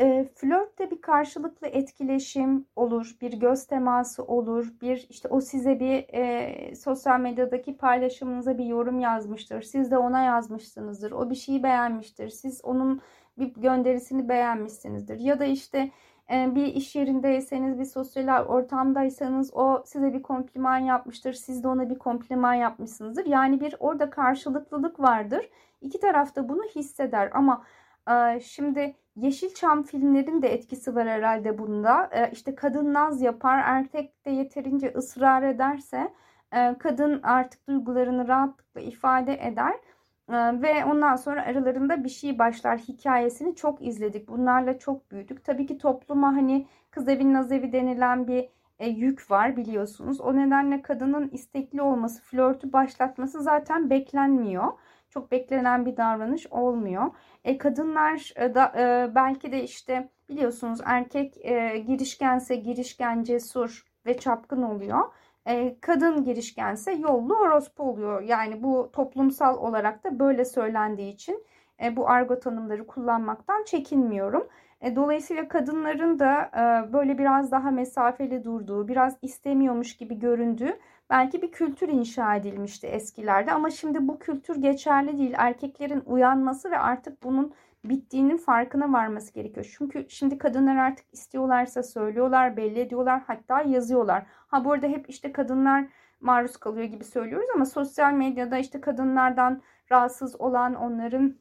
E, flörtte bir karşılıklı etkileşim olur, bir göz teması olur, bir işte o size bir e, sosyal medyadaki paylaşımınıza bir yorum yazmıştır, siz de ona yazmışsınızdır, o bir şeyi beğenmiştir, siz onun bir gönderisini beğenmişsinizdir ya da işte e, bir iş yerindeyseniz, bir sosyal ortamdaysanız o size bir kompliman yapmıştır, siz de ona bir kompliman yapmışsınızdır. Yani bir orada karşılıklılık vardır. İki taraf da bunu hisseder ama e, şimdi Yeşilçam filmlerin de etkisi var herhalde bunda. E, işte kadın naz yapar, erkek de yeterince ısrar ederse e, kadın artık duygularını rahatlıkla ifade eder. E, ve ondan sonra aralarında bir şey başlar hikayesini çok izledik. Bunlarla çok büyüdük. Tabii ki topluma hani kız evi naz evi denilen bir e, yük var biliyorsunuz. O nedenle kadının istekli olması, flörtü başlatması zaten beklenmiyor çok beklenen bir davranış olmuyor. E, kadınlar e, da e, belki de işte biliyorsunuz erkek e, girişkense girişken, cesur ve çapkın oluyor. E, kadın girişkense yollu orospu oluyor. Yani bu toplumsal olarak da böyle söylendiği için e, bu argo tanımları kullanmaktan çekinmiyorum. E, dolayısıyla kadınların da e, böyle biraz daha mesafeli durduğu, biraz istemiyormuş gibi göründüğü belki bir kültür inşa edilmişti eskilerde ama şimdi bu kültür geçerli değil. Erkeklerin uyanması ve artık bunun bittiğinin farkına varması gerekiyor. Çünkü şimdi kadınlar artık istiyorlarsa söylüyorlar, belli ediyorlar, hatta yazıyorlar. Ha bu arada hep işte kadınlar maruz kalıyor gibi söylüyoruz ama sosyal medyada işte kadınlardan rahatsız olan, onların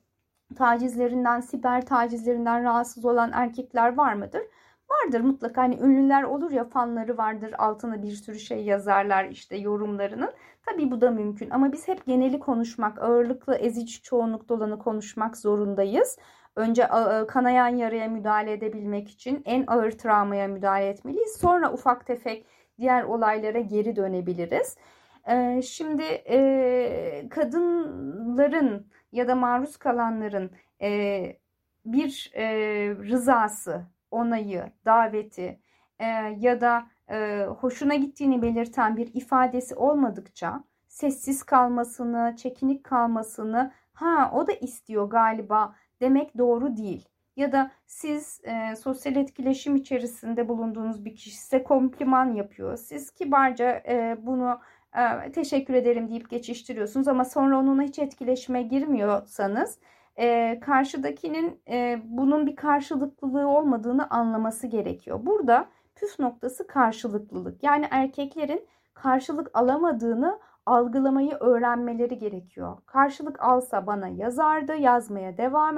tacizlerinden, siber tacizlerinden rahatsız olan erkekler var mıdır? Vardır mutlaka hani ünlüler olur ya fanları vardır altına bir sürü şey yazarlar işte yorumlarının. Tabii bu da mümkün ama biz hep geneli konuşmak, ağırlıklı ezici çoğunlukta olanı konuşmak zorundayız. Önce kanayan yaraya müdahale edebilmek için en ağır travmaya müdahale etmeliyiz. Sonra ufak tefek diğer olaylara geri dönebiliriz. Şimdi kadınların ya da maruz kalanların bir rızası onayı, daveti e, ya da e, hoşuna gittiğini belirten bir ifadesi olmadıkça sessiz kalmasını, çekinik kalmasını ha o da istiyor galiba demek doğru değil. Ya da siz e, sosyal etkileşim içerisinde bulunduğunuz bir kişi size kompliman yapıyor. Siz kibarca e, bunu e, teşekkür ederim deyip geçiştiriyorsunuz ama sonra onunla hiç etkileşime girmiyorsanız e, karşıdakinin e, bunun bir karşılıklılığı olmadığını anlaması gerekiyor. Burada püf noktası karşılıklılık. Yani erkeklerin karşılık alamadığını algılamayı öğrenmeleri gerekiyor. Karşılık alsa bana yazardı, yazmaya devam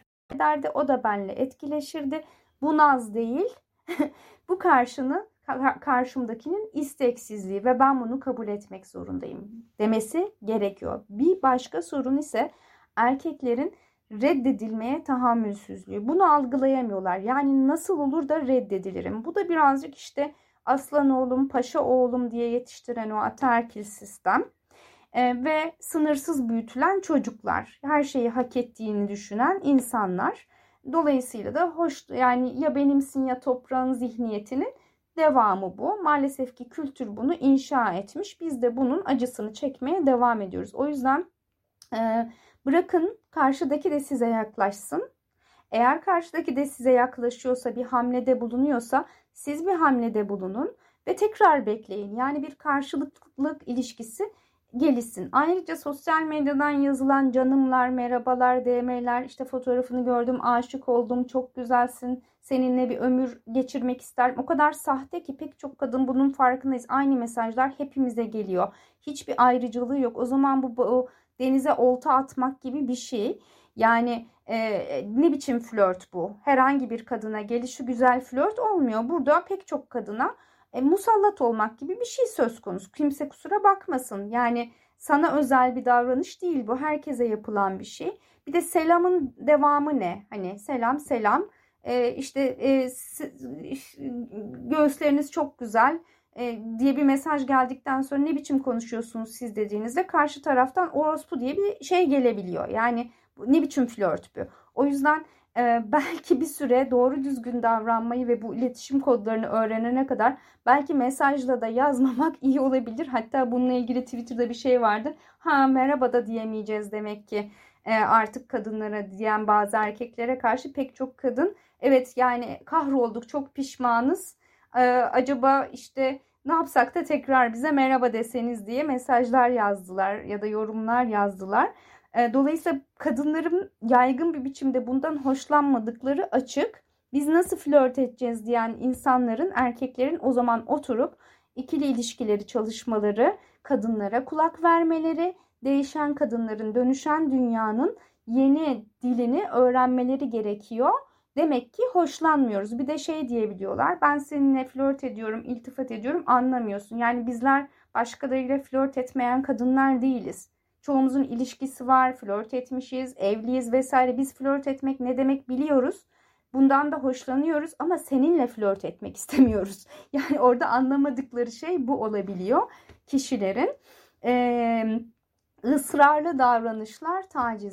Derdi o da benle etkileşirdi. Bu naz değil. bu karşını karşımdakinin isteksizliği ve ben bunu kabul etmek zorundayım demesi gerekiyor. Bir başka sorun ise erkeklerin reddedilmeye tahammülsüzlüğü. Bunu algılayamıyorlar. Yani nasıl olur da reddedilirim? Bu da birazcık işte aslan oğlum, paşa oğlum diye yetiştiren o ataerkil sistem e, ve sınırsız büyütülen çocuklar, her şeyi hak ettiğini düşünen insanlar. Dolayısıyla da hoş yani ya benimsin ya toprağın zihniyetinin devamı bu. Maalesef ki kültür bunu inşa etmiş. Biz de bunun acısını çekmeye devam ediyoruz. O yüzden e, bırakın karşıdaki de size yaklaşsın. Eğer karşıdaki de size yaklaşıyorsa, bir hamlede bulunuyorsa siz bir hamlede bulunun ve tekrar bekleyin. Yani bir karşılıklılık ilişkisi gelişsin. Ayrıca sosyal medyadan yazılan canımlar, merhabalar, DM'ler, işte fotoğrafını gördüm, aşık oldum, çok güzelsin, seninle bir ömür geçirmek isterim. O kadar sahte ki pek çok kadın bunun farkındayız. Aynı mesajlar hepimize geliyor. Hiçbir ayrıcalığı yok. O zaman bu, bu denize olta atmak gibi bir şey. Yani e, ne biçim flört bu? Herhangi bir kadına gelişi güzel flört olmuyor. Burada pek çok kadına e, musallat olmak gibi bir şey söz konusu. Kimse kusura bakmasın. Yani sana özel bir davranış değil bu. Herkese yapılan bir şey. Bir de selamın devamı ne? Hani selam selam. E, işte e, göğüsleriniz çok güzel e, diye bir mesaj geldikten sonra ne biçim konuşuyorsunuz siz dediğinizde karşı taraftan orospu diye bir şey gelebiliyor. Yani ne biçim flört bu? O yüzden e, belki bir süre doğru düzgün davranmayı ve bu iletişim kodlarını öğrenene kadar belki mesajla da yazmamak iyi olabilir. Hatta bununla ilgili Twitter'da bir şey vardı. Ha merhaba da diyemeyeceğiz demek ki e, artık kadınlara diyen bazı erkeklere karşı pek çok kadın evet yani kahrolduk çok pişmanız. E, acaba işte ne yapsak da tekrar bize merhaba deseniz diye mesajlar yazdılar ya da yorumlar yazdılar. E, dolayısıyla kadınların yaygın bir biçimde bundan hoşlanmadıkları açık. Biz nasıl flört edeceğiz diyen insanların, erkeklerin o zaman oturup ikili ilişkileri çalışmaları, kadınlara kulak vermeleri, değişen kadınların, dönüşen dünyanın yeni dilini öğrenmeleri gerekiyor. Demek ki hoşlanmıyoruz. Bir de şey diyebiliyorlar. Ben seninle flört ediyorum, iltifat ediyorum anlamıyorsun. Yani bizler başkalarıyla flört etmeyen kadınlar değiliz. Çoğumuzun ilişkisi var, flört etmişiz, evliyiz vesaire. Biz flört etmek ne demek biliyoruz. Bundan da hoşlanıyoruz ama seninle flört etmek istemiyoruz. Yani orada anlamadıkları şey bu olabiliyor kişilerin. Ee, ısrarlı davranışlar taciz